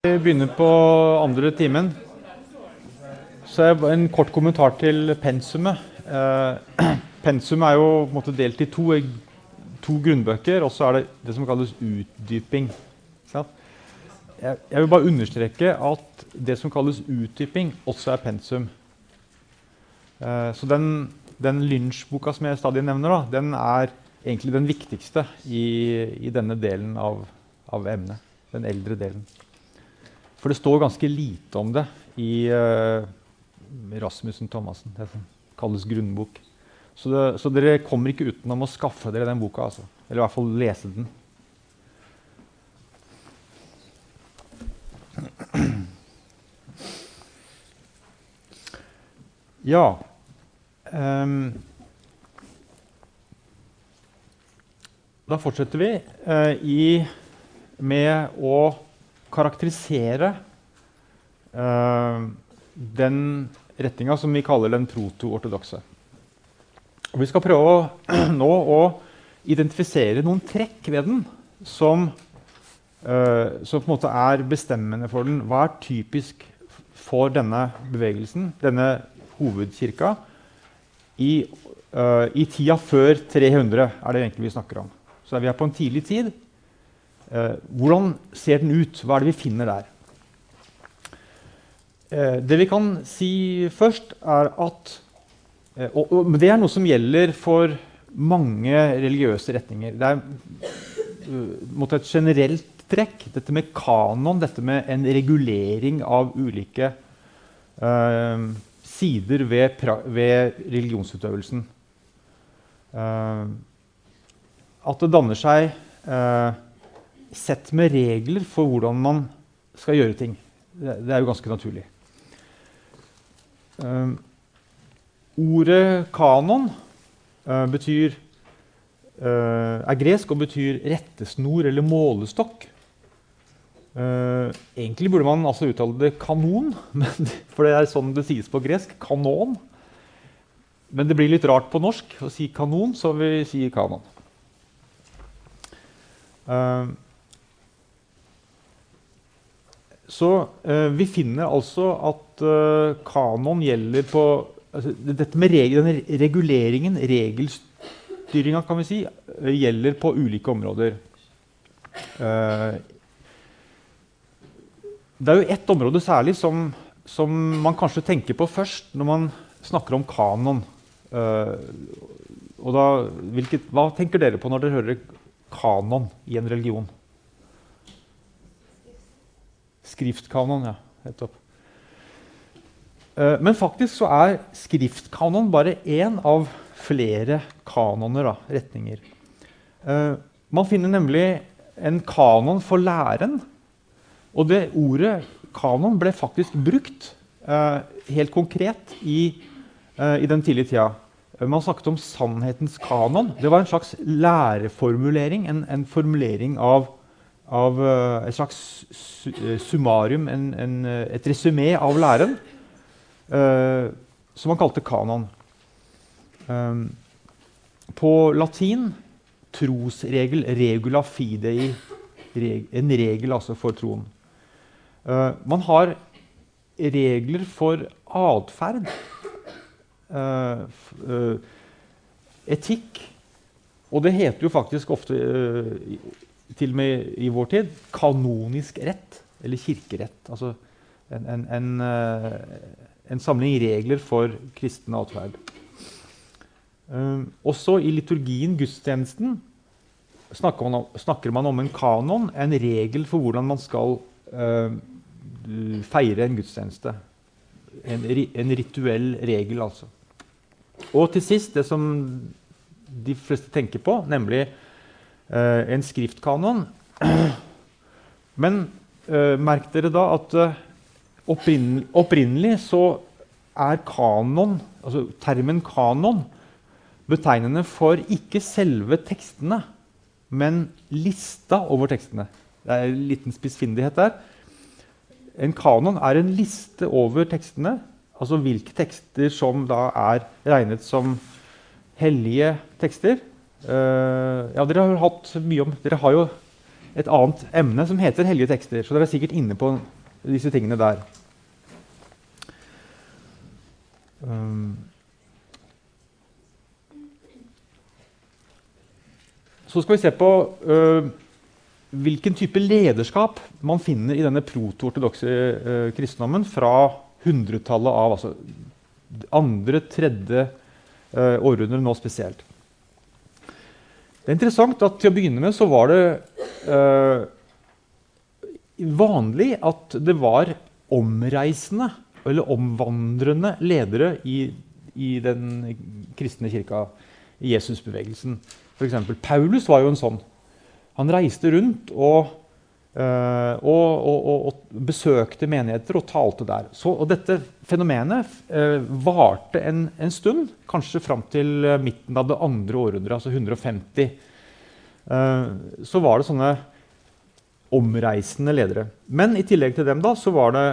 Vi begynner på andre timen. Så jeg, en kort kommentar til pensumet. Eh, pensum er jo måte, delt i to, to, grunnbøker, og så er det det som kalles utdyping. Jeg, jeg, vil bare understreke at det som kalles utdyping, også er pensum. Eh, så den, den Lynch-boka som jeg stadig nevner, da, den er egentlig den viktigste i, i denne delen av, av emnet. Den eldre delen. For det står ganske lite om det i uh, Rasmussen Thomassen, det som kalles grunnbok. Så, det, så, dere kommer ikke utenom å skaffe dere den boka. Altså. Eller i hvert fall lese den. Ja um, Da fortsetter vi uh, i, med å karakterisere uh, den retninga som vi kaller den proto-ortodokse. Vi skal prøve nå å identifisere noen trekk ved den som, uh, som på en måte er bestemmende for den. Hva er typisk for denne bevegelsen, denne hovedkirka, i, uh, i tida før 300, er det egentlig vi snakker om. Så vi er på en tidlig tid. Eh, hvordan ser den ut? Hva er det vi finner der? Eh, det vi kan si først, er at eh, og, og, Det er noe som gjelder for mange religiøse retninger. Det er mot et generelt trekk. Dette med kanon, dette med en regulering av ulike uh, sider ved, ved religionsutøvelsen. Uh, at det danner seg uh, sett med regler for hvordan man skal gjøre ting. Det, det er jo ganske naturlig. Uh, ordet kanon uh, betyr, uh, er gresk og betyr rettesnor eller målestokk. egentlig burde man altså uttale det kanon, for det er sånn det sies på gresk. Kanon. Men det blir litt rart på norsk å si kanon, så vi sier kanon. Uh, så eh, vi finner altså at eh, kanon gjelder på altså, Dette med reg denne reguleringen, regelstyringa, kan vi si, eh, gjelder på ulike områder. Det er jo ett område særlig som, som, man kanskje tenker på først når man snakker om kanon. Og da, hvilket, hva tenker dere på når dere hører kanon i en religion? Skriftkanon, ja. Nettopp. Eh, men faktisk så er skriftkanon bare én av flere kanoner, da, retninger. Eh, man finner nemlig en kanon for læren. Og det ordet kanon ble faktisk brukt eh, helt konkret i, i den tidlige tida. Man snakket om sannhetens kanon. Det var en slags læreformulering. En, en formulering av av uh, et slags eh, summarium, en, en, eh, et resymé av læren, uh, som han kalte kanon. Um, på latin trosregel, regula fidei, reg, en regel altså for troen. Uh, man har regler for atferd, etikk, og det heter jo faktisk ofte til og med i vår tid kanonisk rett, eller kirkerett. Altså en, en, en, eh, en samling regler for kristen atferd. Um, også i liturgien, gudstjenesten, snakker man, om, snakker man, om, en kanon, en regel for hvordan man skal uh, feire en gudstjeneste. En, en, rituell regel, altså. Og til sist, det som de fleste tenker på, nemlig en skriftkanon. Men uh, merk dere da at uh, opprinnelig, opprinnelig så er kanon, altså termen kanon, betegnende for ikke selve tekstene, men lista over tekstene. Det er en liten spissfindighet der. En kanon er en liste over tekstene, altså hvilke tekster som da er regnet som hellige tekster. Uh, ja, dere har hatt mye om Dere har jo et annet emne som heter hellige tekster. Så dere er sikkert inne på disse tingene der. Um. Så skal vi se på uh, hvilken type lederskap man finner i denne proto-ortodokse uh, kristendommen fra hundretallet av altså andre, tredje uh, århundre nå spesielt. Det er interessant at til å begynne med så var det eh, vanlig at det var omreisende eller omvandrende ledere i, i den kristne kirka, i Jesusbevegelsen. F.eks. Paulus var jo en sånn. Han reiste rundt og, og, og, og, besøkte menigheter og talte der. Så, og dette fenomenet øh, varte en, en, stund, kanskje fram til eh, midten av det andre århundret, altså 150. Uh, så var det sånne omreisende ledere. Men i tillegg til dem da, så var det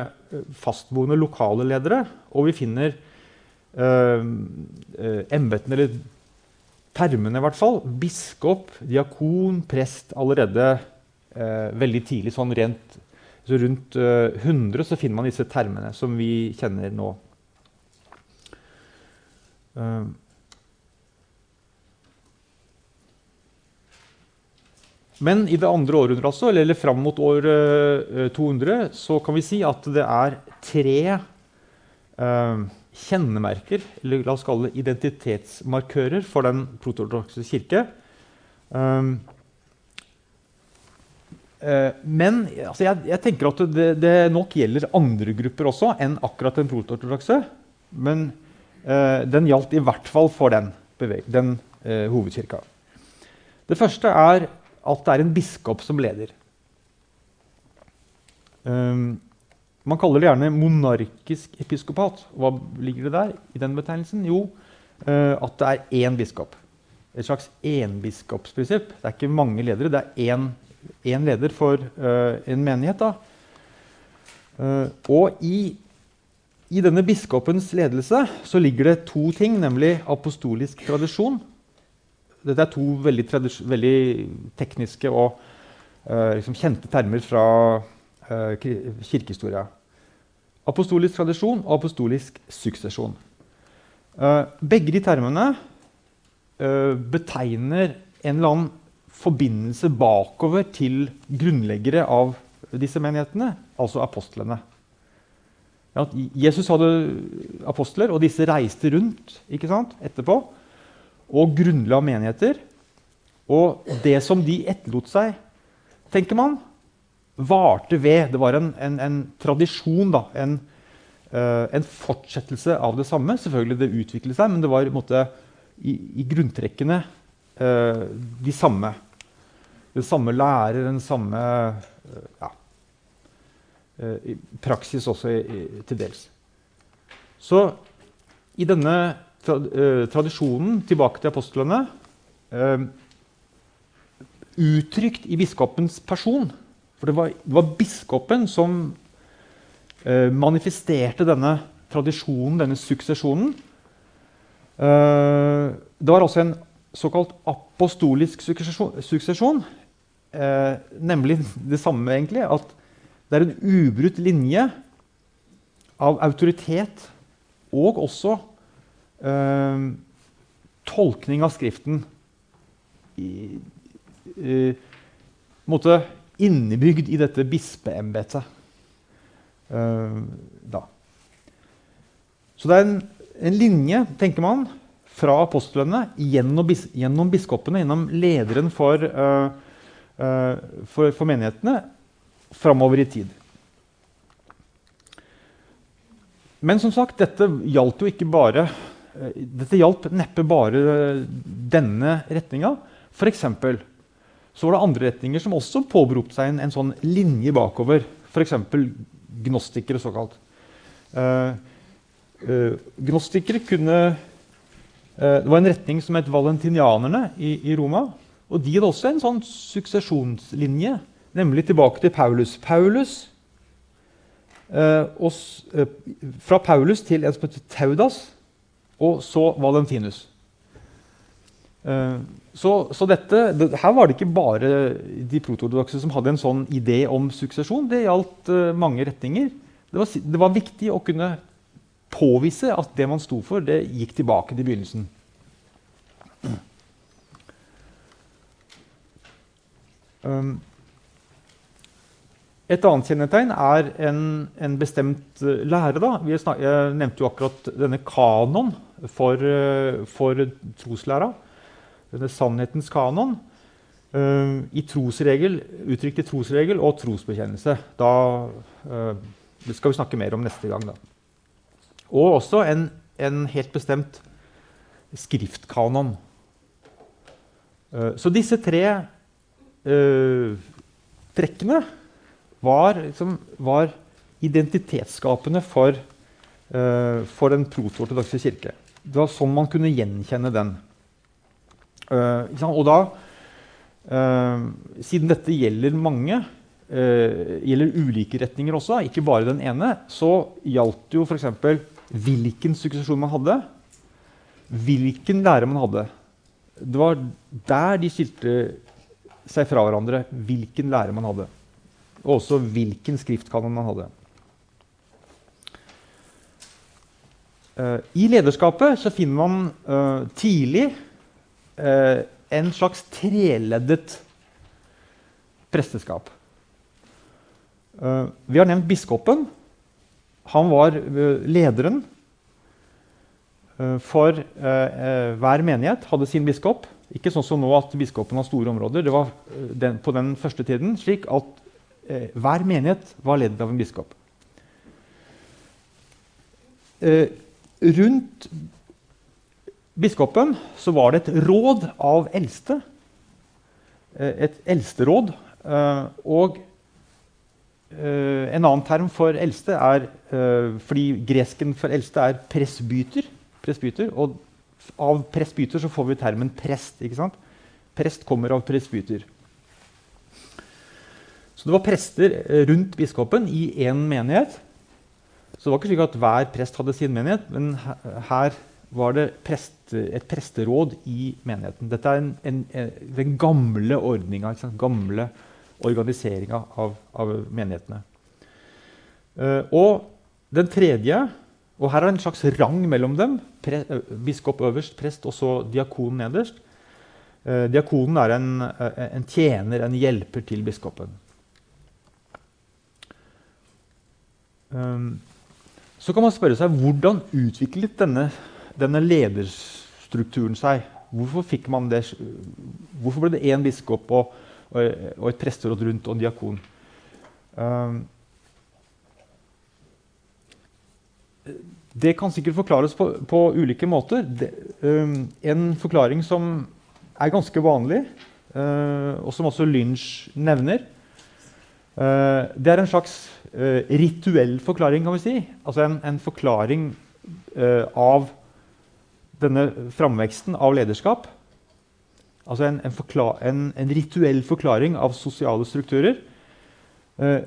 fastboende lokale ledere. Og vi finner uh, embetene, eller termene i hvert fall, biskop, diakon, prest allerede eh, veldig tidlig. sånn rent, så Rundt eh, 100 så finner man disse termene som vi kjenner nå. Uh, men i det andre århundret, altså, eller, fram mot år uh, 200, så kan vi si at det er tre eh, kjennemerker, eller la oss kalle det identitetsmarkører, for den protortodokse kirke. Men altså jeg, jeg, tenker at det, det, nok gjelder andre grupper også enn akkurat den protortodokse. Men eh, den gjaldt i hvert fall for den, den eh, hovedkirka. Det første er at det er en biskop som leder. Um, man kaller det gjerne monarkisk episkopat. Hva ligger det der i den betegnelsen? Jo, uh, at det er én biskop. Et slags enbiskopsprinsipp. Det er ikke mange ledere, det er én, én leder for uh, en menighet. Uh, og i, i, denne biskopens ledelse så ligger det to ting, nemlig apostolisk tradisjon. Dette er to veldig, veldig tekniske og liksom kjente termer fra kirkehistoria. Apostolisk tradisjon og apostolisk suksesjon. Uh, begge de termene uh, betegner en eller annen forbindelse bakover til grunnleggere av disse menighetene, altså apostlene. Ja, Jesus hadde apostler, og disse reiste rundt etterpå og grunnla menigheter. Og det som de etterlot seg, tenker man, varte ved. Det var en, en, en tradisjon, da, en, uh, en, fortsettelse av det samme. Selvfølgelig det utviklet seg, men det var måte, i, i, grunntrekkene uh, de samme. Den samme lærer, den samme uh, ja, praksis også til dels. Så i denne tra tradisjonen tilbake til apostlene uttrykt i biskopens person for det var, det var biskopen som eh, manifesterte denne tradisjonen, denne suksesjonen. Eh, det var også en såkalt apostolisk suksesjon. Eh, nemlig det samme, egentlig. At det er en ubrutt linje av autoritet og også eh, tolkning av Skriften. I, i, måte, innebygd i dette bispeembetet. Uh, Så det er en, en, linje, tenker man, fra apostlene gjennom, bis, gjennom biskopene, gjennom lederen for, uh, for, for menighetene, framover i tid. Men som sagt, dette gjaldt jo ikke bare Dette hjalp neppe bare denne retninga. F.eks så var det andre retninger som også påberopte seg en, en sånn linje bakover. F.eks. gnostikere, såkalt. Uh, uh, gnostikere kunne uh, Det var en retning som het valentinianerne i, i, Roma. Og de hadde også en sånn suksesjonslinje, nemlig tilbake til Paulus. Paulus og, fra Paulus til en som heter Taudas, og så Valentinus. Eh, så, så dette, det, her var det ikke bare de protortodokse som hadde en sånn idé om suksesjon. Det gjaldt mange retninger. Det var, det var, viktig å kunne påvise at det man sto for, det gikk tilbake til begynnelsen. Um, et annet kjennetegn er en, en bestemt uh, lære. Da. Jeg nevnte jo akkurat denne kanon for, uh, for troslæra. Denne sannhetens kanon. Uh, I trosregel, uttrykt i trosregel og trosbekjennelse. Da, det skal vi snakke mer om neste gang. Da. Og også en, en helt bestemt skriftkanon. så disse tre trekkene var, liksom, var identitetsskapende for, uh, for den protortodokse kirke. Det var sånn man kunne gjenkjenne den. Uh, og da, uh, siden dette gjelder mange, gjelder ulike retninger også, ikke bare den ene, så gjaldt det jo f.eks. hvilken suksesjon man hadde, hvilken lærer man hadde. Det var der de skilte seg fra hverandre, hvilken lære man hadde og også hvilken skriftkanon man hadde. Uh, I lederskapet så finner man uh, tidlig uh, en slags treleddet presteskap. vi har nevnt biskopen. Han var lederen for hver menighet. Hadde sin biskop. Ikke sånn som nå at biskopen har store områder. Det var den, på den første tiden slik at eh, hver menighet var ledd av en biskop. Eh, rundt biskopen så var det et råd av eldste. Eh, et eldsteråd. Eh, og eh, en annen term for eldste er eh, Fordi gresken for eldste er presbyter. presbyter og av presbyter så får vi termen prest. ikke sant? Prest kommer av presbyter. Så det var prester eh, rundt biskopen i én menighet. Så det var ikke slik at hver prest hadde sin menighet, men her var det preste, et presteråd i menigheten. Dette er en, en, en, den gamle ordninga, gamle organiseringa av, av, menighetene. Uh, og den tredje Og her er det en slags rang mellom dem. Pre, uh, biskop øverst, prest og så diakon nederst. Eh, diakonen er en, en tjener, en hjelper til biskopen. Um, så kan man spørre seg hvordan utviklet denne, denne lederstrukturen seg? Hvorfor, det, hvorfor ble det én biskop og, og, og, et presteråd rundt og en diakon? Um, det kan sikkert forklares på, på ulike måter. Det, um, en forklaring som er ganske vanlig, uh, og som også Lynch nevner, uh, det er en slags uh, rituell forklaring, kan vi si. Altså en, en forklaring av denne framveksten av lederskap. Altså en, en, en, rituell forklaring av sosiale strukturer.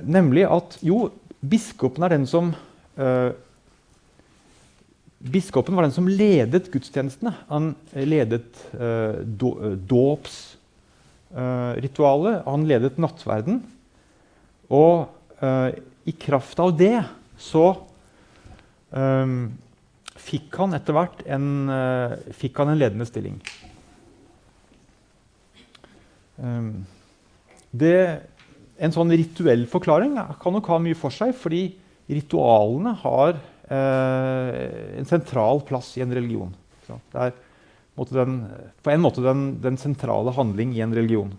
Nemlig at jo, biskopen er den som Biskopen var den som ledet gudstjenestene. Han ledet dåpsritualet, han ledet nattverden. Og i kraft av det så um, fikk han etter hvert en, fikk han en ledende stilling. Det, en sånn rituell forklaring kan nok ha mye for seg, fordi ritualene har en sentral plass i en religion. Det er den, på en måte den, den sentrale handling i en religion.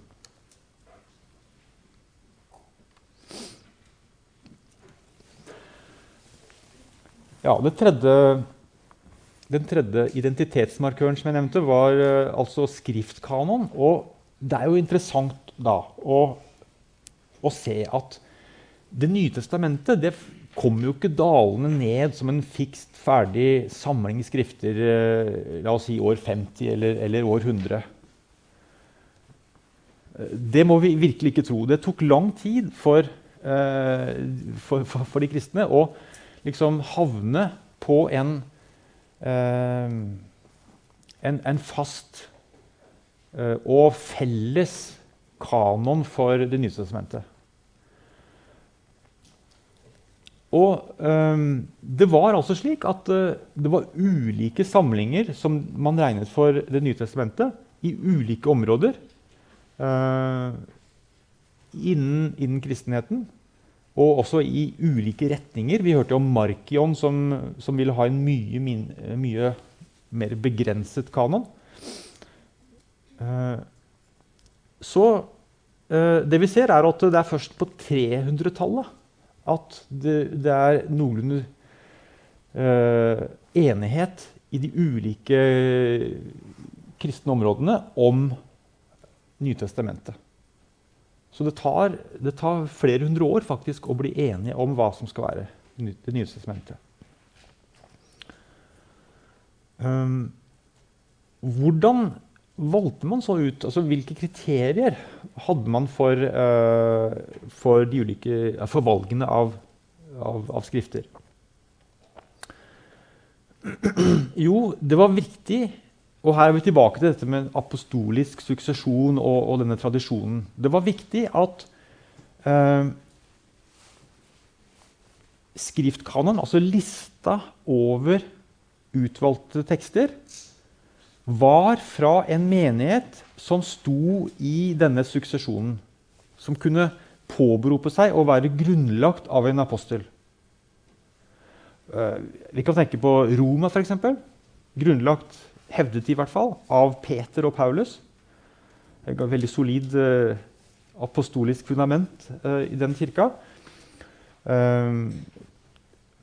Ja, tredje, Den tredje identitetsmarkøren som jeg nevnte, var uh, altså skriftkanon. Og det er jo interessant da å, å se at Det nye testamentet det kommer jo ikke dalende ned som en fikst, ferdig samling skrifter uh, la oss si år 50 eller, eller år 100. Det må vi virkelig ikke tro. Det tok lang tid for, uh, for, for, for de kristne. å liksom havne på en, eh, en, en fast og felles kanon for Det nye testamentet. Og um, det var altså slik at uh, det var ulike samlinger som man regnet for Det nye testamentet, i ulike områder uh, innen, innen, kristenheten. Og også i ulike retninger. Vi hørte om Markion, som, som ville ha en mye, min, mye mer begrenset kanon. Så det vi ser, er at det er først på 300-tallet at det, det er noenlunde uh, enighet i de ulike kristne områdene om Nytestamentet. Så det tar, det tar, flere hundre år faktisk å bli enige om hva som skal være Det nye testamentet. Um, hvordan valgte man så ut? Altså, hvilke kriterier hadde man for, uh, for, ulike, for valgene av, av, av, skrifter? Jo, det var viktig Og her er vi tilbake til dette med apostolisk suksesjon og, og denne tradisjonen. Det var viktig at uh, skriftkanon, altså lista over utvalgte tekster, var fra en menighet som sto i denne suksesjonen. Som kunne påberope seg å være grunnlagt av en apostel. Uh, vi kan tenke på Roma, f.eks. Grunnlagt, hevdet i hvert fall, av Peter og Paulus. Et veldig solid uh, apostolisk fundament uh, i den kirka.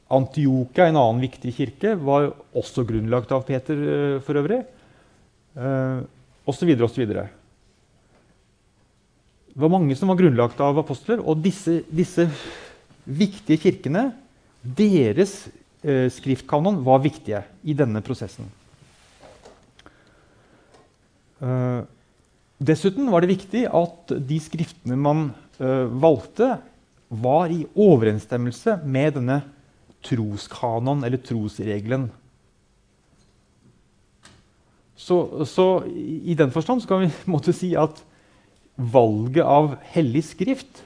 Antiokia, en annen viktig kirke, var også grunnlagt av Peter for øvrig eh, osv. osv. Det var mange som var grunnlagt av apostler, og disse, disse viktige kirkene, deres eh, skriftkanon, var viktige i denne prosessen. Eh, dessuten var det viktig at de skriftene man eh, valgte, var i overensstemmelse med denne troskanon, eller trosregelen så, så, i den forstand kan vi måtte si at valget av hellig skrift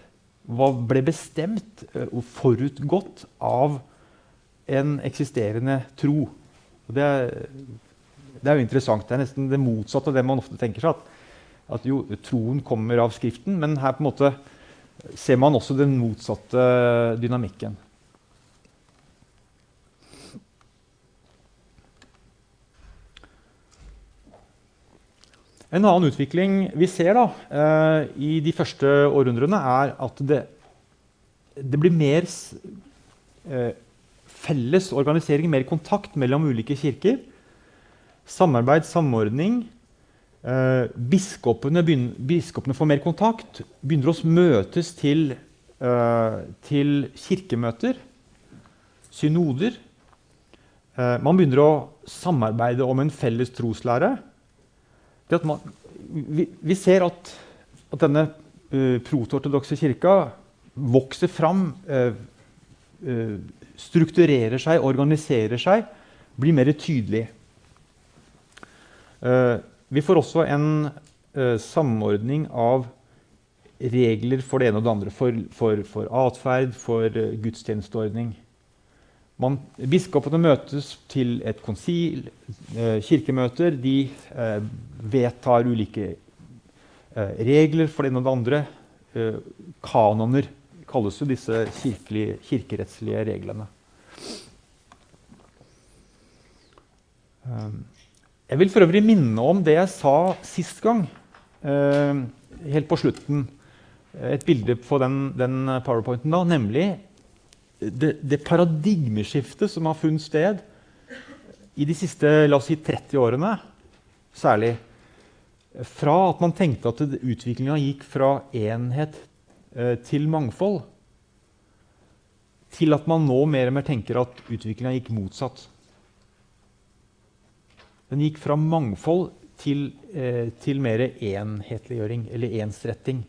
var, ble bestemt eh, og forutgått av en eksisterende tro. Det er, det er, jo interessant. Det er nesten det motsatte av det man ofte tenker seg. At, at jo, troen kommer av Skriften, men her på en måte ser man også den motsatte dynamikken. En annen utvikling vi ser da, eh, i de første århundrene, er at det, det blir mer eh, felles organisering, mer kontakt mellom ulike kirker. Samarbeid, samordning. Eh, biskopene, begynner, biskopene, får mer kontakt. Begynner å møtes til, til kirkemøter. Synoder. Man begynner å samarbeide om en felles troslære at man, vi, vi, ser at, at denne uh, protortodokse kirka vokser fram, uh, uh, strukturerer seg, organiserer seg, blir mer tydelig. vi får også en samordning av regler for det ene og det andre. For, for, for atferd, for gudstjenesteordning. Man, biskopene møtes til et konsil, eh, kirkemøter. De eh, vedtar ulike eh, regler for det ene og det andre. Eh, kanoner kalles jo disse kirkerettslige reglene. Eh, jeg vil for øvrig minne om det jeg sa sist gang, eh, helt på slutten. Et bilde på den, den powerpointen da, nemlig det, det, paradigmeskiftet som har funnet sted i de siste la oss si, 30 årene, særlig Fra at man tenkte at utviklinga gikk fra enhet eh, til mangfold, til at man nå mer og mer tenker at utviklinga gikk motsatt. Den gikk fra mangfold til, eh, til mer enhetliggjøring, eller ensretting.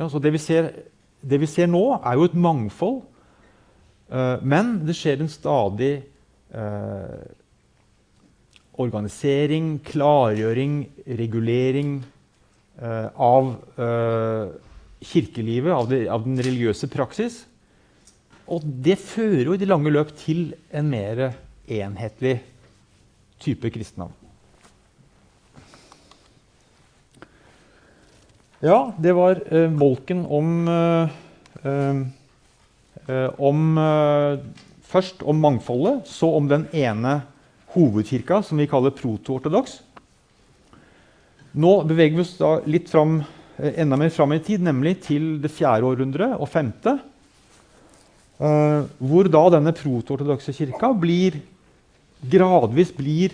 Ja, det, vi ser, det vi ser nå, er jo et mangfold men det skjer en stadig uh, organisering, klargjøring, regulering eh, av eh, kirkelivet, av, det, av, den religiøse praksis. Og det fører jo i det lange løp til en mer enhetlig type kristendom. Ja, det var eh, bolken om eh, eh, eh Om eh, Først om mangfoldet, så om den ene hovedkirka, som vi kaller proto-ortodoks. Nå beveger vi oss da litt fram, eh, enda mer fram i tid, nemlig til det fjerde århundret og femte. hvor da denne proto-ortodokse kirka blir, gradvis blir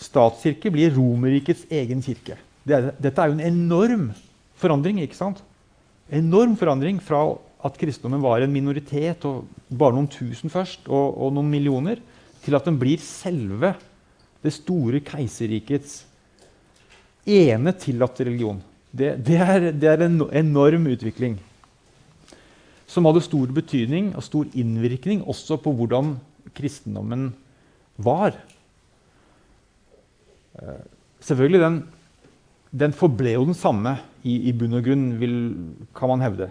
statskirke, blir Romerrikets egen kirke. Det er, dette er jo en enorm forandring. ikke sant? Enorm forandring fra at kristendommen var en minoritet, og bare noen tusen først, og, og noen millioner, til at den blir selve det store keiserrikets ene tillatte religion. Det, det, er, det, er, en enorm utvikling. Som hadde stor betydning og stor innvirkning også på hvordan kristendommen var. Eh, selvfølgelig den den forble jo den samme i, i bunn og grunn, vil, kan man hevde.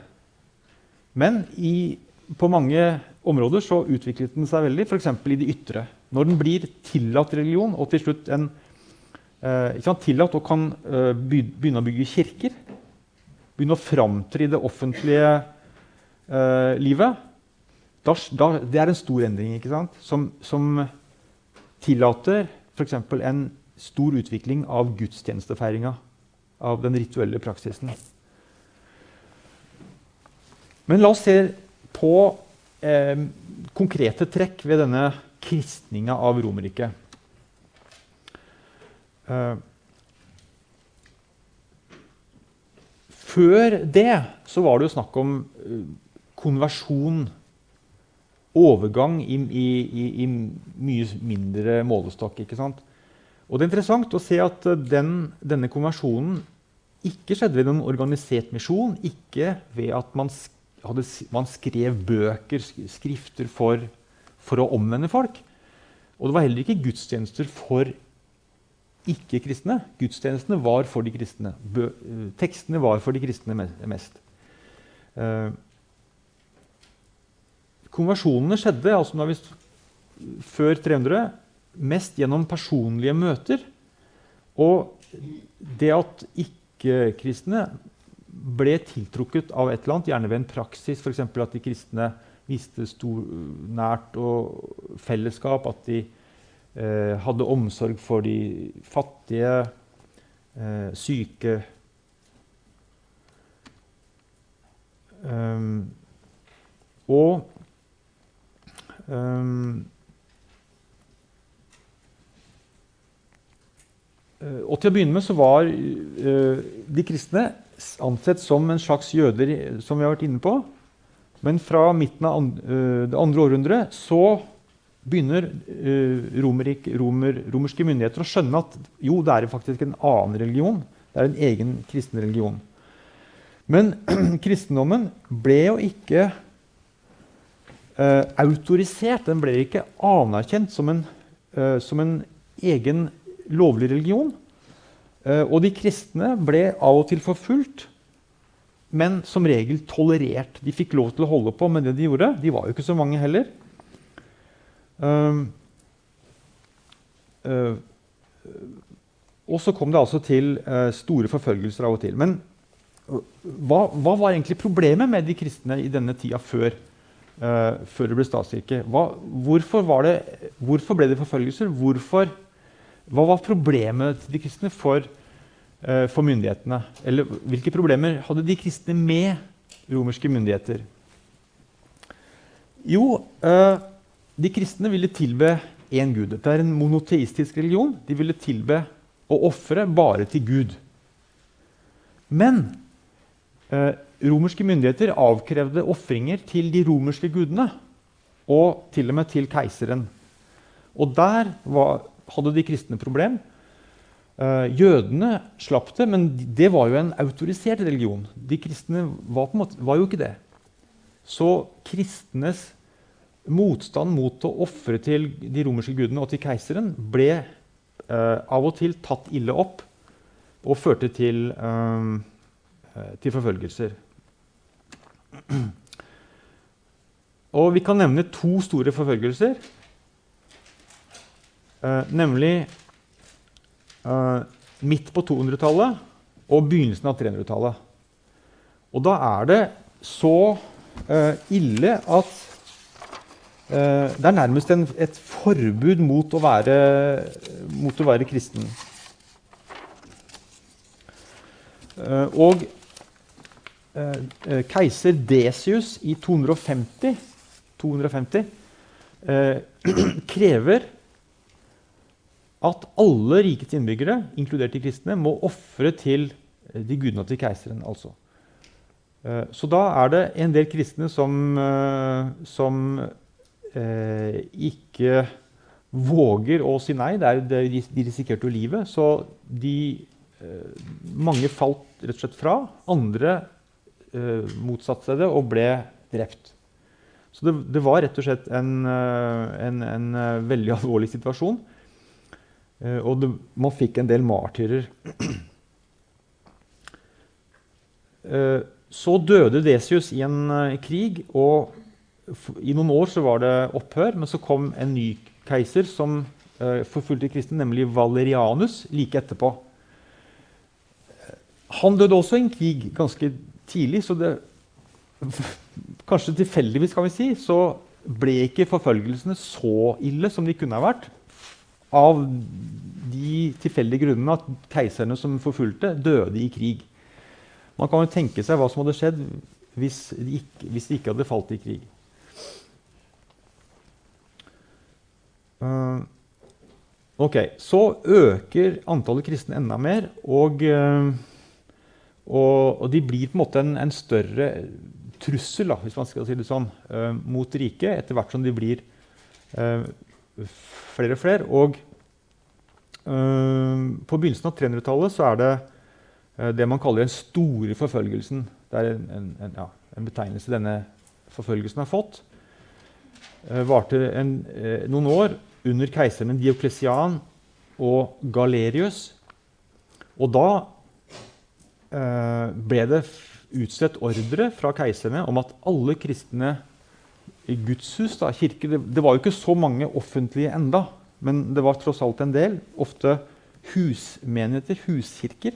Men i, på mange områder så utviklet den seg veldig, f.eks. i det ytre. Når den blir tillatt religion, og til slutt en, eh, tillatt og kan eh, begynne å bygge kirker, begynne å framtre i det offentlige eh, livet da, da, Det er en stor endring sant? Som, som tillater f.eks. en stor utvikling av gudstjenestefeiringa av den rituelle praksisen. Men la oss se på eh, konkrete trekk ved denne kristninga av Romerriket. Eh, før det så var det jo snakk om eh, konversjon, overgang i, i, i, i, mye mindre målestokk. ikke sant? Og det er interessant å se at eh, den, denne konversjonen ikke skjedde ved noen organisert misjon. Ikke ved at man, hadde, man skrev bøker, skrifter, for, for, å omvende folk. Og det var heller ikke gudstjenester for ikke-kristne. Gudstjenestene var for de kristne. Bø, eh, tekstene var for de kristne mest. Eh, konversjonene skjedde altså før 300 mest gjennom personlige møter. Og det at ikke-kristne ble tiltrukket av et eller annet, gjerne ved en praksis, f.eks. at de kristne viste stor, nært og fellesskap, at de eh, hadde omsorg for de fattige, eh, syke um, Og um, og til å begynne med så var uh, de kristne ansett som en slags jøder, som vi har vært inne på. Men fra midten av and, uh, det andre århundret så begynner uh, romerik, romer, romerske myndigheter å skjønne at jo, det er faktisk en annen religion. Det er en egen kristen religion. Men kristendommen ble jo ikke autorisert. Den ble ikke anerkjent som en, som en egen lovlig religion. Eh, og de kristne ble av og til forfulgt, men som regel tolerert. De fikk lov til å holde på med det de gjorde. De var jo ikke så mange heller. Um, uh, og så kom det altså til store forfølgelser av og til. Men hva, hva, var egentlig problemet med de kristne i denne tida før, før det ble statskirke? Hva, hvorfor, det, hvorfor, ble det forfølgelser? Hvorfor hva var problemet til de kristne for, uh, for, myndighetene? Eller hvilke problemer hadde de kristne med romerske myndigheter? Jo, uh, de kristne ville tilbe én gud. Dette er en monoteistisk religion. De ville tilbe og ofre bare til Gud. Men uh, romerske myndigheter avkrevde ofringer til de romerske gudene. Og til og med til keiseren. Og der var hadde de kristne problem. Uh, jødene slapp det, men det var jo en autorisert religion. De kristne var, måte, var jo ikke det. Så kristnes motstand mot å ofre til de romerske gudene og til keiseren ble eh, av og til tatt ille opp og førte til, eh, til forfølgelser. Og vi kan nevne to store forfølgelser. Eh, nemlig eh, midt på 200-tallet og begynnelsen av 300-tallet. Og da er det så eh, ille at det er nærmest en, et forbud mot å være, mot å være kristen. Og keiser Desius i 250, 250 krever at alle rikets innbyggere, inkludert de kristne, må ofre til de gudene til keiseren. altså. Så da er det en del kristne som, som eh, ikke våger å si nei. Det er, det, de risikerte jo livet. Så de, eh, mange falt rett og slett fra. Andre eh, motsatte seg det og ble drept. Så det, det var rett og slett en, en, en veldig alvorlig situasjon. Og det, man fikk en del martyrer. Så døde Desius i en krig, og i noen år så var det opphør, men så kom en ny keiser som forfulgte kristne, nemlig Valerianus, like etterpå. Han døde også i en krig ganske tidlig, så det Kanskje tilfeldigvis, kan vi si, så ble ikke forfølgelsene så ille som de kunne ha vært. Av de tilfeldige grunnene at keiserne som forfulgte, døde i krig. Man kan jo tenke seg hva som hadde skjedd hvis de ikke, hvis de ikke hadde falt i krig. Uh, ok, Så øker antallet kristne enda mer. Og, uh, og, og, de blir på en måte en, en større trussel da, hvis man skal si det sånn, uh, mot riket etter hvert som de blir flere og flere. Og på begynnelsen av 300-tallet så er det det man kaller den store forfølgelsen. Det er en, en, en, ja, en betegnelse denne forfølgelsen har fått. Varte noen år under keiserne Dioklesian og Galerius. Og da eh, ble det utstedt ordre fra keiserne om at alle kristne gudshus, da, kirker det, det, var jo ikke så mange offentlige enda, men det var tross alt en del. Ofte husmenigheter, huskirker.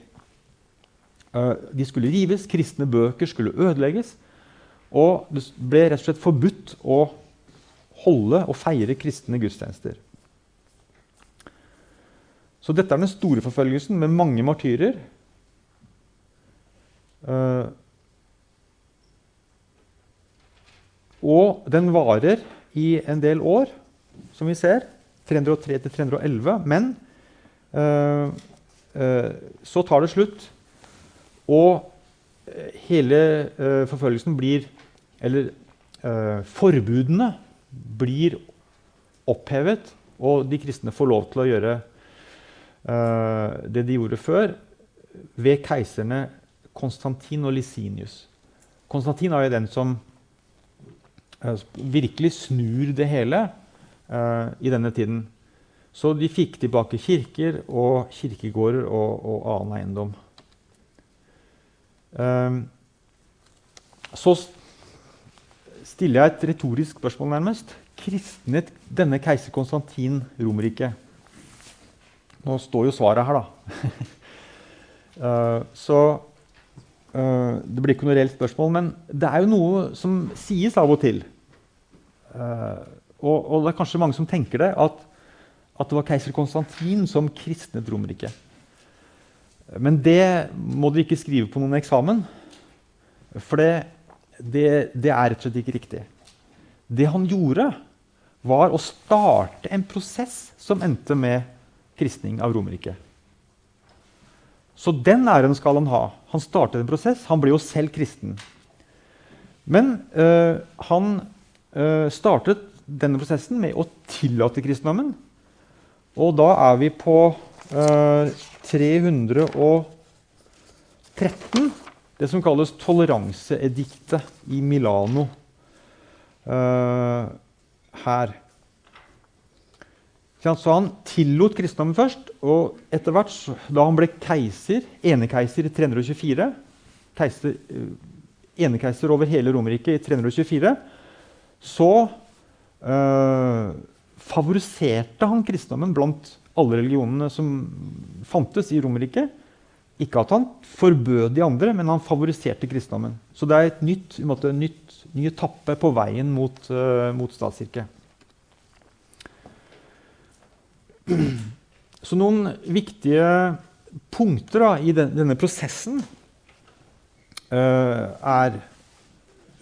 Eh, de skulle rives, kristne bøker skulle ødelegges. Og det ble rett og slett forbudt å holde og feire kristne gudstjenester. Så dette er den store forfølgelsen med mange martyrer. Uh, og den varer i en del år, som vi ser. 303 til 311. Men uh, uh, så tar det slutt. Og hele forfølgelsen blir Eller forbudene blir opphevet, og de kristne får lov til å gjøre det de gjorde før, ved keiserne Konstantin og Lisinius. Konstantin er jo den som virkelig snur det hele uh, i denne tiden. Så de fikk tilbake kirker og kirkegårder og, og annen eiendom. så stiller jeg et retorisk spørsmål, nærmest. Kristnet denne keiser Konstantin Romerriket? Nå står jo svaret her, da. så det blir ikke noe reelt spørsmål. Men det er jo noe som sies av og til. Uh, og, og, det er kanskje mange som tenker det, at, at det var keiser Konstantin som kristnet Romerriket. Men det må dere ikke skrive på noen eksamen. For det, det, det er rett og slett ikke riktig. Det han gjorde, var å starte en prosess som endte med kristning av Romerriket. Så den æren skal han ha. Han startet en prosess. Han ble jo selv kristen. Men øh, han øh, startet denne prosessen med å tillate kristendommen. Og da er vi på øh, 313. Det som kalles toleranseediktet i Milano. Her. Så han tillot kristendommen først. Og etter hvert, da han ble keiser, enekeiser i 324 keiser, Enekeiser over hele Romerriket i 324 så øh, favoriserte han kristendommen blant alle religionene som fantes i Romerriket. Ikke at han forbød de andre, men han favoriserte kristendommen. Så det er et nytt, en måte, nytt, ny etappe på veien mot, uh, mot statskirke. Så noen viktige punkter da, i den, denne prosessen uh, er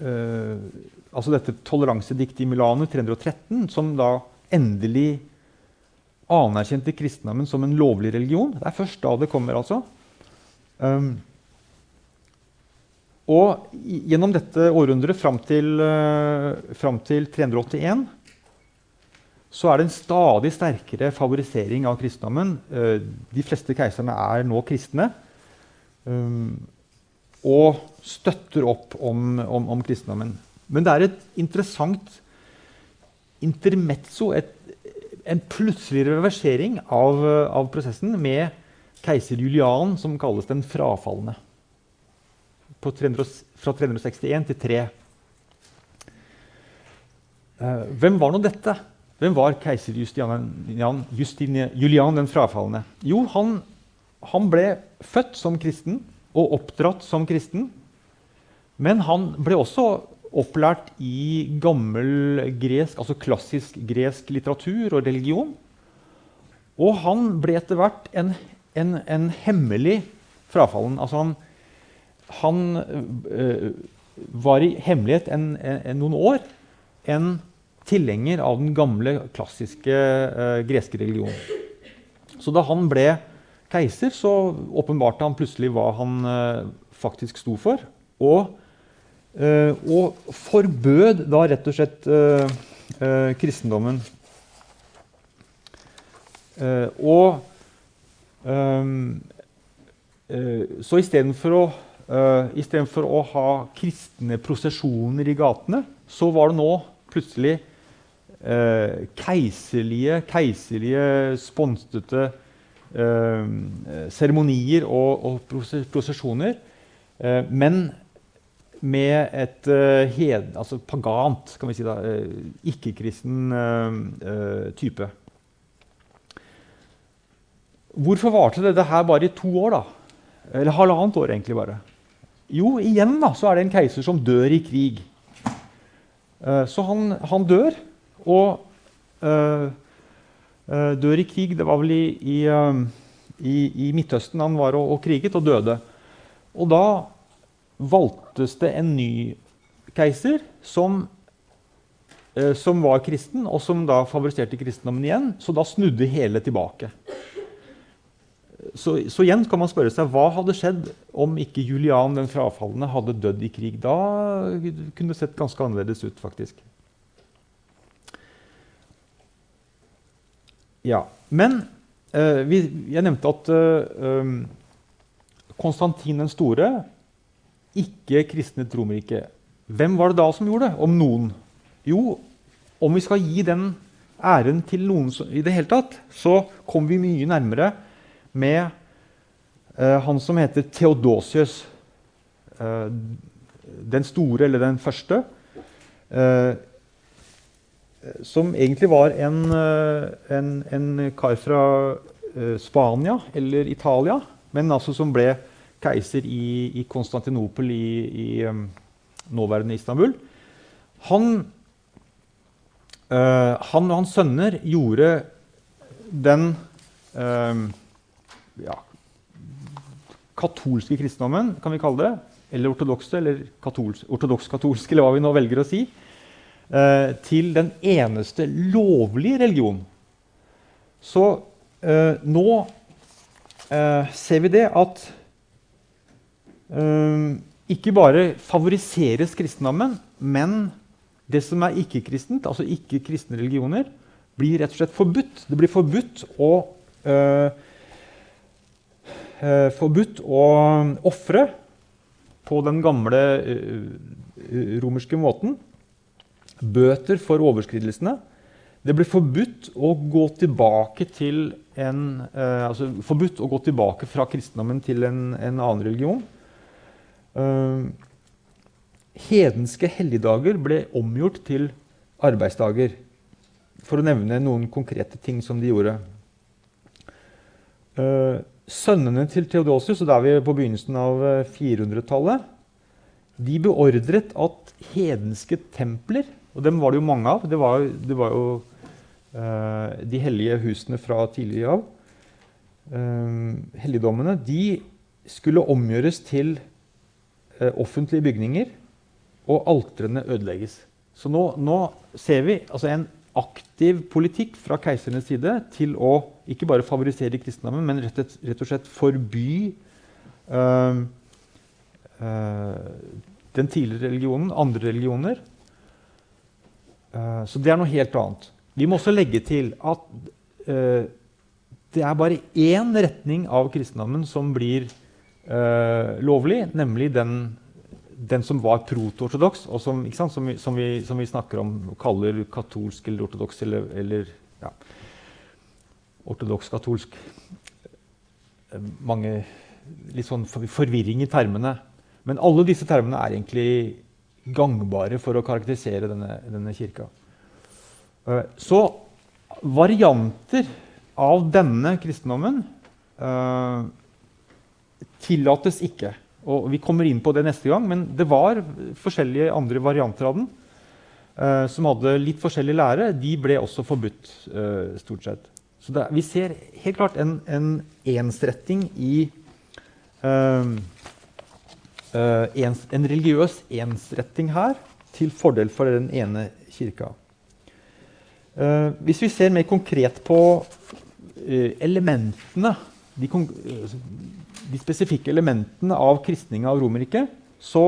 uh, altså dette toleransediktet i Milano 313, som da endelig anerkjente kristendommen som en lovlig religion. Det er først da det kommer, altså. Um, og gjennom dette århundret fram til, uh, fram til 381 så er det en stadig sterkere favorisering av kristendommen. Uh, de fleste keiserne er nå kristne. Um, og støtter opp om, om, om, kristendommen. Men det er et interessant intermezzo, et en plutselig reversering av, av, prosessen med keiser Julian, som kalles den frafalne. 300, fra 361 til 3. Uh, hvem var nå dette? Hvem var keiser Justinian, Justine, Julian den frafalne? Jo, han, han ble født som kristen og oppdratt som kristen. Men han ble også opplært i gammel gresk, altså klassisk gresk litteratur og religion. Og han ble etter hvert en, en, en hemmelig frafallen. Altså han, han øh, var i hemmelighet en, noen år en tilhenger av den gamle, klassiske eh, greske religionen. Så da han ble keiser, så åpenbarte han plutselig hva han eh, faktisk sto for. Og eh, og forbød da rett og slett uh, uh, kristendommen. og um, Så istedenfor å, uh, for å ha kristne prosesjoner i gatene, så var det nå plutselig keiserlige, keiserlige sponsete seremonier og, og prosesjoner. men med et hed, altså pagant, kan vi si da, ikke-kristen type. Hvorfor varte dette her bare i to år? da? Eller halvannet år, egentlig bare. Jo, igjen da, så er det en keiser som dør i krig. så han, han, dør, og dør i krig Det var vel i, i, i, i Midtøsten han var og, og kriget, og døde. Og da valgtes det en ny keiser som, eh, som, var kristen, og som da favoriserte kristendommen igjen. Så da snudde hele tilbake. Så, så, igjen kan man spørre seg hva hadde skjedd om ikke Julian den frafalne hadde dødd i krig. Da kunne det sett ganske annerledes ut, faktisk. Ja, Men eh, vi, jeg nevnte at eh, Konstantin den store ikke kristnet Romerriket. Hvem var det da som gjorde det? Om noen? Jo, om vi skal gi den æren til noen i det hele tatt, så kommer vi mye nærmere med uh, han som heter Theodosius. Uh, den store, eller den første. Uh, som egentlig var en, en, en kar fra Spania eller Italia, men altså som ble keiser i, i Konstantinopel i, i nåværende Istanbul. Han, øh, han, og hans sønner gjorde den øh, ja, katolske kristendommen, kan vi kalle det, eller ortodokse, eller ortodoks-katolske, eller hva vi nå velger å si, til den eneste lovlige religion. Så nå ser vi det at ikke bare favoriseres kristendommen, men det som er ikke-kristent, altså ikke-kristne religioner, blir rett og slett forbudt. Det blir forbudt å uh, uh, forbudt å ofre på den gamle uh, romerske måten. Bøter for overskridelsene. Det ble forbudt å gå tilbake til en, eh, altså forbudt å gå tilbake fra kristendommen til en, en annen religion. Eh, hedenske helligdager ble omgjort til arbeidsdager. For å nevne noen konkrete ting som de gjorde. Eh, sønnene til Theodosius, og da er vi på begynnelsen av 400-tallet, eh, de beordret at hedenske templer Og dem var det jo mange av. Det var, det var jo uh, de hellige husene fra tidligere av. Uh, helligdommene. De skulle omgjøres til uh, offentlige bygninger, og altrene ødelegges. Så nå, nå ser vi altså en aktiv politikk fra keisernes side til å ikke bare favorisere kristendommen, men rett, rett og slett forby uh, uh, den tidligere religionen, andre religioner. Uh, så det er noe helt annet. Vi må også legge til at det er bare én retning av kristendommen som blir lovlig, nemlig den den som var proto-ortodoks, og som, som, vi, som, vi, som, vi, snakker om og kaller katolsk eller ortodoks eller, eller ja, ortodoks-katolsk Mange litt sånn forvirring i termene. Men alle disse termene er egentlig gangbare for å karakterisere denne, denne kirka. Eh, så varianter av denne kristendommen uh, tillates ikke. Og Vi kommer inn på det neste gang, men det var forskjellige andre varianter av den uh, som hadde litt forskjellig lære. De ble også forbudt, stort sett. Så det, vi ser helt klart en, en ensretting i uh, ens, En religiøs ensretting her til fordel for den ene kirka. hvis vi ser mer konkret på elementene de, de spesifikke elementene av kristninga av Romerriket, så,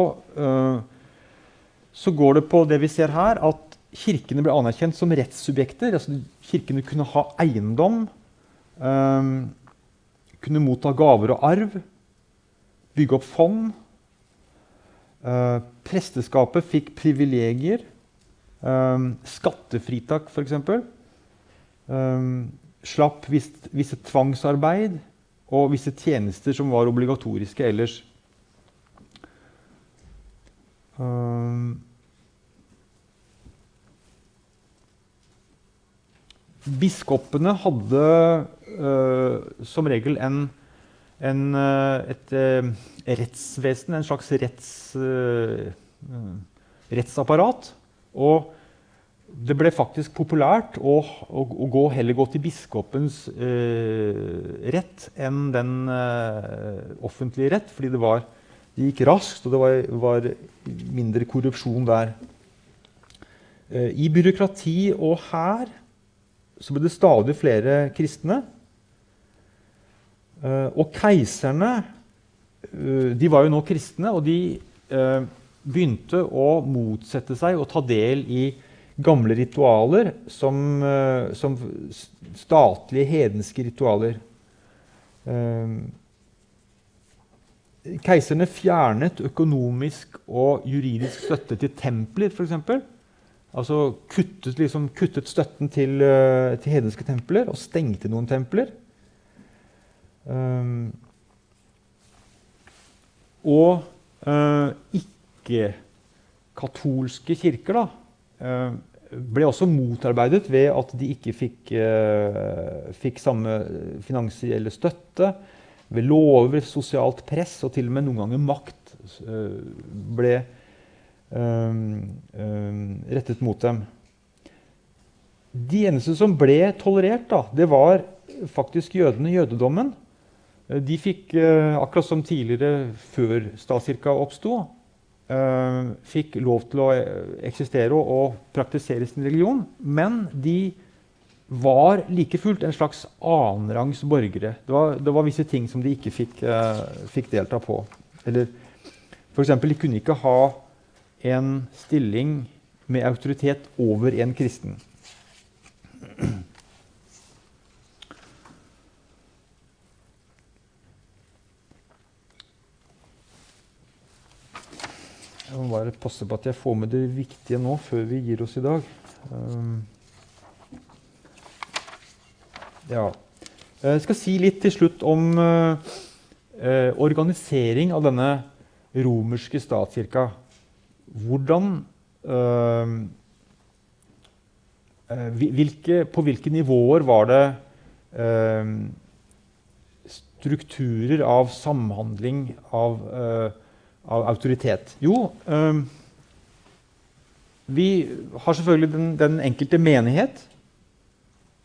så, går det på det vi ser her, at kirkene ble anerkjent som rettssubjekter. Altså, kirkene kunne ha eiendom, kunne motta gaver og arv, bygge opp fond. Uh, presteskapet fikk privilegier. Um, skattefritak, f.eks. Um, slapp visse tvangsarbeid og visse tjenester som var obligatoriske ellers. Um, biskopene hadde uh, som regel en, en, uh, et uh, rettsvesen, en slags retts, rettsapparat. Og det ble faktisk populært å, å, å gå, heller gå til biskopens eh, rett enn den eh, offentlige rett, fordi det, var, det, gikk raskt, og det var, var mindre korrupsjon der. Eh, I byråkrati og hær ble det stadig flere kristne. Eh, og keiserne eh, de var jo nå kristne, og de eh, begynte å motsette seg og ta del i gamle ritualer som, som statlige hedenske ritualer. Keiserne fjernet økonomisk og juridisk støtte til templer, f.eks. Altså kuttet, liksom, kuttet støtten til, til, hedenske templer og stengte noen templer. Um, og uh, ikke-katolske kirker da, uh, ble også motarbeidet ved at de ikke fikk, uh, fikk samme finansielle støtte. Ved lover, sosialt press og til og med noen ganger makt ble rettet mot dem. De eneste som ble tolerert, da, det var faktisk jødene, jødedommen. De fikk, akkurat som tidligere før statskirka oppsto, uh, fikk lov til å eh, eksistere og, praktisere sin religion. Men de var like fullt en slags annenrangs borgere. Det var, det var, visse ting som de ikke fikk, fikk delta på. Eller f.eks. de kunne ikke ha en stilling med autoritet over en kristen. Jeg må bare passe på at jeg får med det viktige nå før vi gir oss i dag. Um, Ja. Jeg skal si litt til slutt om eh, organisering av denne romerske statskirka. Hvordan eh, hvilke, På hvilke nivåer var det eh, strukturer av samhandling, av, av autoritet? Jo vi har selvfølgelig den, den, enkelte menighet,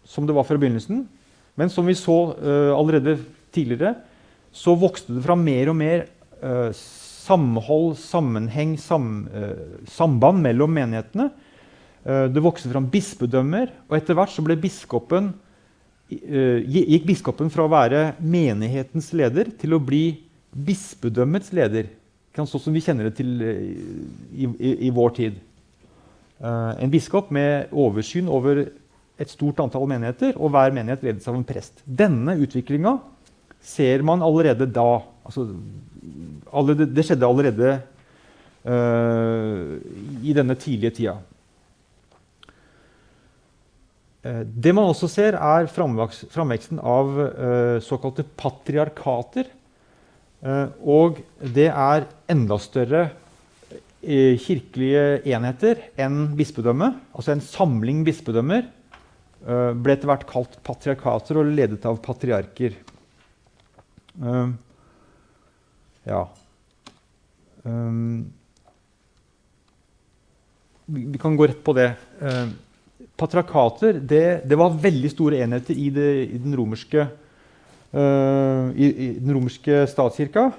som det var fra begynnelsen. Men som vi så eh, allerede tidligere, så vokste det fram mer og mer eh, samhold, sammenheng, sam, uh, samband mellom menighetene. det vokste fram bispedømmer, og etter hvert så ble biskopen, gikk biskopen fra å være menighetens leder til å bli bispedømmets leder. Sånn som vi kjenner det til i, i, i vår tid. en biskop med oversyn over et stort antall menigheter, og hver menighet ledes av en prest. Denne utviklinga ser man allerede da. Altså, allerede, det skjedde allerede uh, i denne tidlige tida. Uh, det man også ser, er framveksten av uh, såkalte patriarkater. Og det er enda større kirkelige enheter enn bispedømme. Altså en samling bispedømmer Eh, ble etter hvert kalt patriarkater og ledet av patriarker. Ja vi, kan gå rett på det. Patriarkater det, det, var veldig store enheter i, det, i den romerske uh, i, i, den romerske statskirka.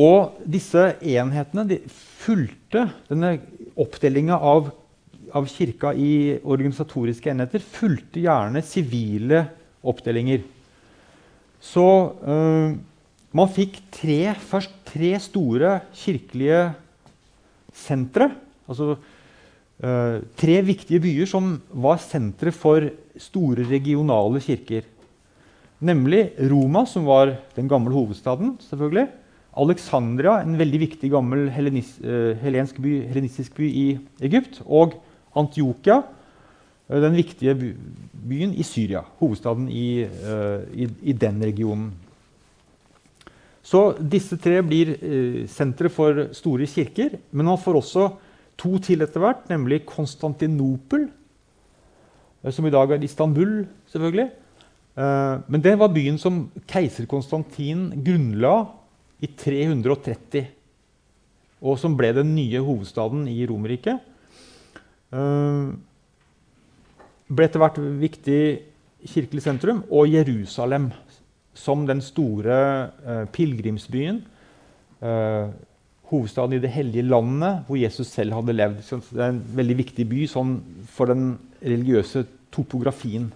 Og disse enhetene de fulgte denne oppdelinga av av kirka i organisatoriske enheter fulgte gjerne sivile oppdelinger. Så øh, man fikk tre, først tre store kirkelige sentre. Altså øh, tre viktige byer som var sentre for store regionale kirker. Nemlig Roma, som var den gamle hovedstaden. selvfølgelig. Alexandria, en veldig viktig gammel hellenis, uh, by, hellenistisk by i Egypt. Og Antiokia, eh, den viktige byen i Syria. Hovedstaden i, eh, i, i den regionen. Så disse tre blir eh, sentre for store kirker. Men man får også to til etter hvert, nemlig Konstantinopel, eh, som i dag er Istanbul, selvfølgelig. Eh, men det var byen som keiser Konstantin grunnla i 330. Og som ble den nye hovedstaden i Romerriket. Eh, ble etter hvert viktig kirkelig sentrum, og Jerusalem som den store eh, pilegrimsbyen. Eh, hovedstaden i det hellige landet, hvor Jesus selv hadde levd. Så det er en veldig viktig by sånn, for den religiøse topografien.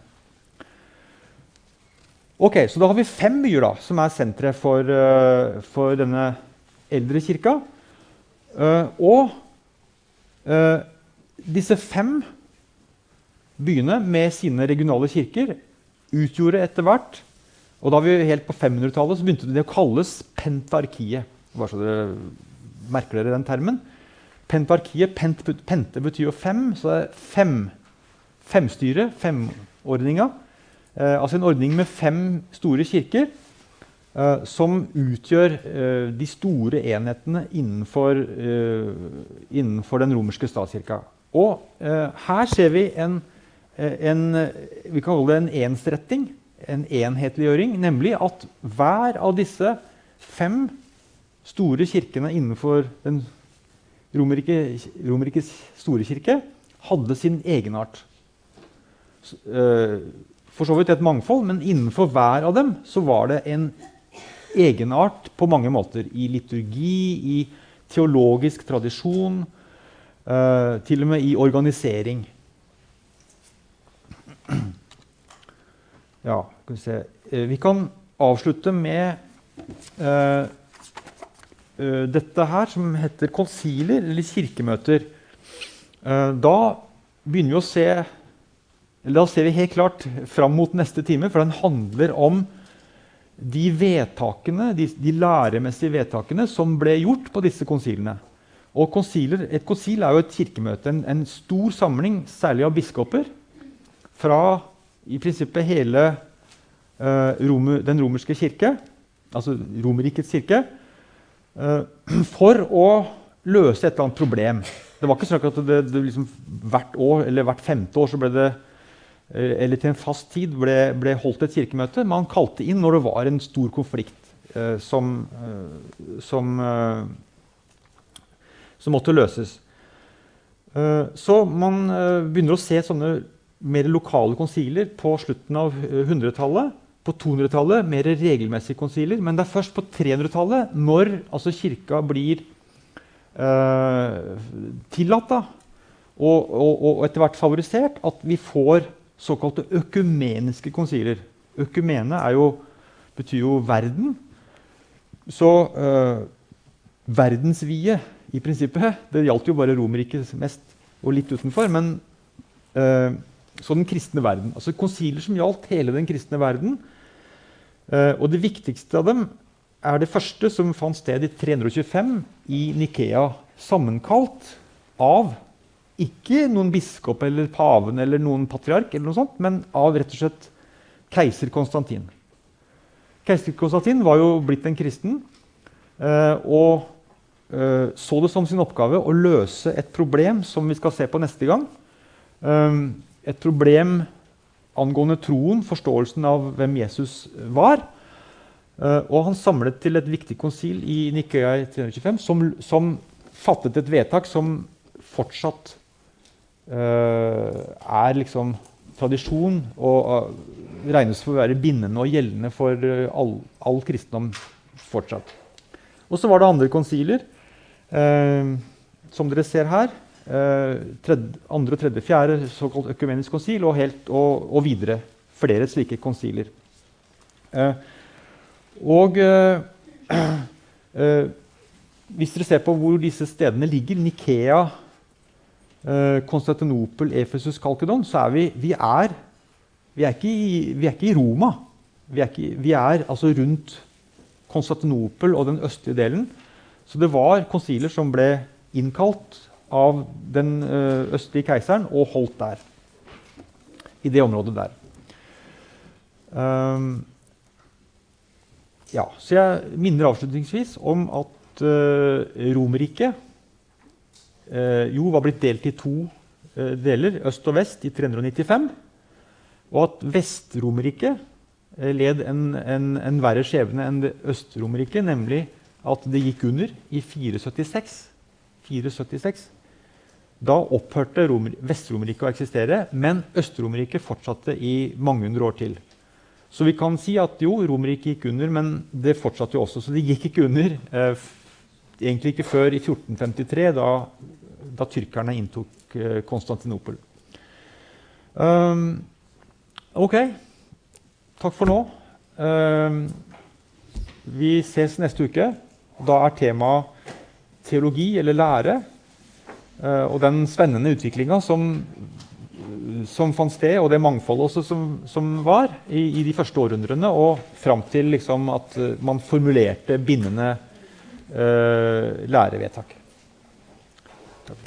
Ok, Så da har vi fem byer da, som er sentre for, uh, for denne eldre kirka. og disse fem byene med sine regionale kirker utgjorde etter hvert og da vi helt på 500-tallet så begynte det å kalles pentarkiet. Bare så dere merker dere den termen. Pentarkiet, pent, Pente betyr jo fem, så det er fem. Femstyre, femordninga. Eh, altså en ordning med fem store kirker eh, som utgjør eh, de store enhetene innenfor, innenfor den romerske statskirka. Og her ser vi en, en, vi kan kalle det en ensretting, en enhetliggjøring. Nemlig at hver av disse fem store kirkene innenfor den Romerrikes store kirke hadde sin egenart. For så vidt et mangfold, men innenfor hver av dem så var det en egenart på mange måter. I liturgi, i teologisk tradisjon, eh, til og med i organisering. Ja, skal vi se eh, Vi kan avslutte med eh, dette her, som heter konsiler, eller kirkemøter. da begynner vi å se Da ser vi helt klart fram mot neste time, for den handler om de vedtakene, de, de læremessige vedtakene som ble gjort på disse konsilene. Og konsiler, Et konsil er jo et kirkemøte, en, en, stor samling, særlig av biskoper, fra i prinsippet hele uh, romer, den romerske kirke, altså Romerrikets kirke, uh, for å løse et eller annet problem. Det var ikke sånn at det, det liksom, hvert år eller hvert femte år så ble det eller til en fast tid ble, ble, holdt et kirkemøte. Man kalte inn når det var en stor konflikt eh, som, eh, som, eh, som, måtte løses. Eh, så man begynner å se sånne mer lokale konsiler på slutten av 100-tallet. På 200-tallet mer regelmessige konsiler. Men det er først på 300-tallet, når altså, kirka blir eh, tillatt da, og, og, og, etter hvert favorisert, at vi får såkalte økumeniske konsiler. Økumene jo, betyr jo verden. Så eh, verdensvide i prinsippet Det gjaldt jo bare Romerriket mest og litt utenfor. Men eh, så den kristne verden. Altså konsiler som gjaldt hele den kristne verden. Eh, og det viktigste av dem er det første som fant sted i 325 i Nikea. Sammenkalt av ikke noen biskop eller paven eller noen patriark, eller noe sånt, men av rett og slett keiser Konstantin. Keiser Konstantin var jo blitt en kristen eh, og eh, så det som sin oppgave å løse et problem som vi skal se på neste gang. Eh, et problem angående troen, forståelsen av hvem Jesus var. Og han samlet til et viktig konsil i Nikøya i 325 som, som, fattet et vedtak som fortsatt er liksom tradisjon og uh, regnes for å være bindende og gjeldende for all, all, kristendom fortsatt. Og så var det andre konsiler, som dere ser her. Tredje, andre, tredje, fjerde såkalt økumenisk konsil og, helt, og, og videre flere slike konsiler. Eh, og eh, eh, hvis dere ser på hvor disse stedene ligger, Nikea, eh, Konstantinopel, Efesus, Kalkedon, så er vi, vi, er, vi, er i, vi er ikke i, Roma. Vi er, ikke, vi er altså rundt Konstantinopel og den østlige delen. Så det var konsiler som ble innkalt av den eh, østlige keiseren og holdt der. I det området der. Um, ja, så jeg minner avslutningsvis om at uh, Romerriket jo var blitt delt i to uh, deler, øst og vest, i 395. Og at Vest-Romerriket uh, led en, en, en, verre skjebne enn Øst-Romerriket, nemlig at det gikk under i 476. 476. Da opphørte Vest-Romerriket å eksistere, men Øst-Romerriket fortsatte i mange hundre år til. Så vi kan si at jo, Romerriket gikk under, men det fortsatte jo også. Så det gikk ikke under eh, egentlig ikke før i 1453, da, da tyrkerne inntok eh, Konstantinopel. Um, ok. Takk for nå. Um, vi ses neste uke. Da er temaet teologi eller lære. Uh, og den spennende utviklinga som som fant sted, og det mangfoldet også som, som var i, i, de første århundrene, og fram til liksom, at man formulerte bindende uh, lærevedtak. Takk.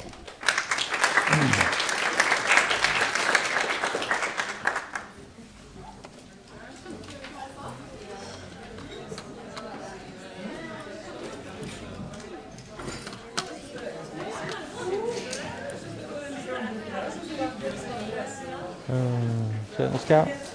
Scout.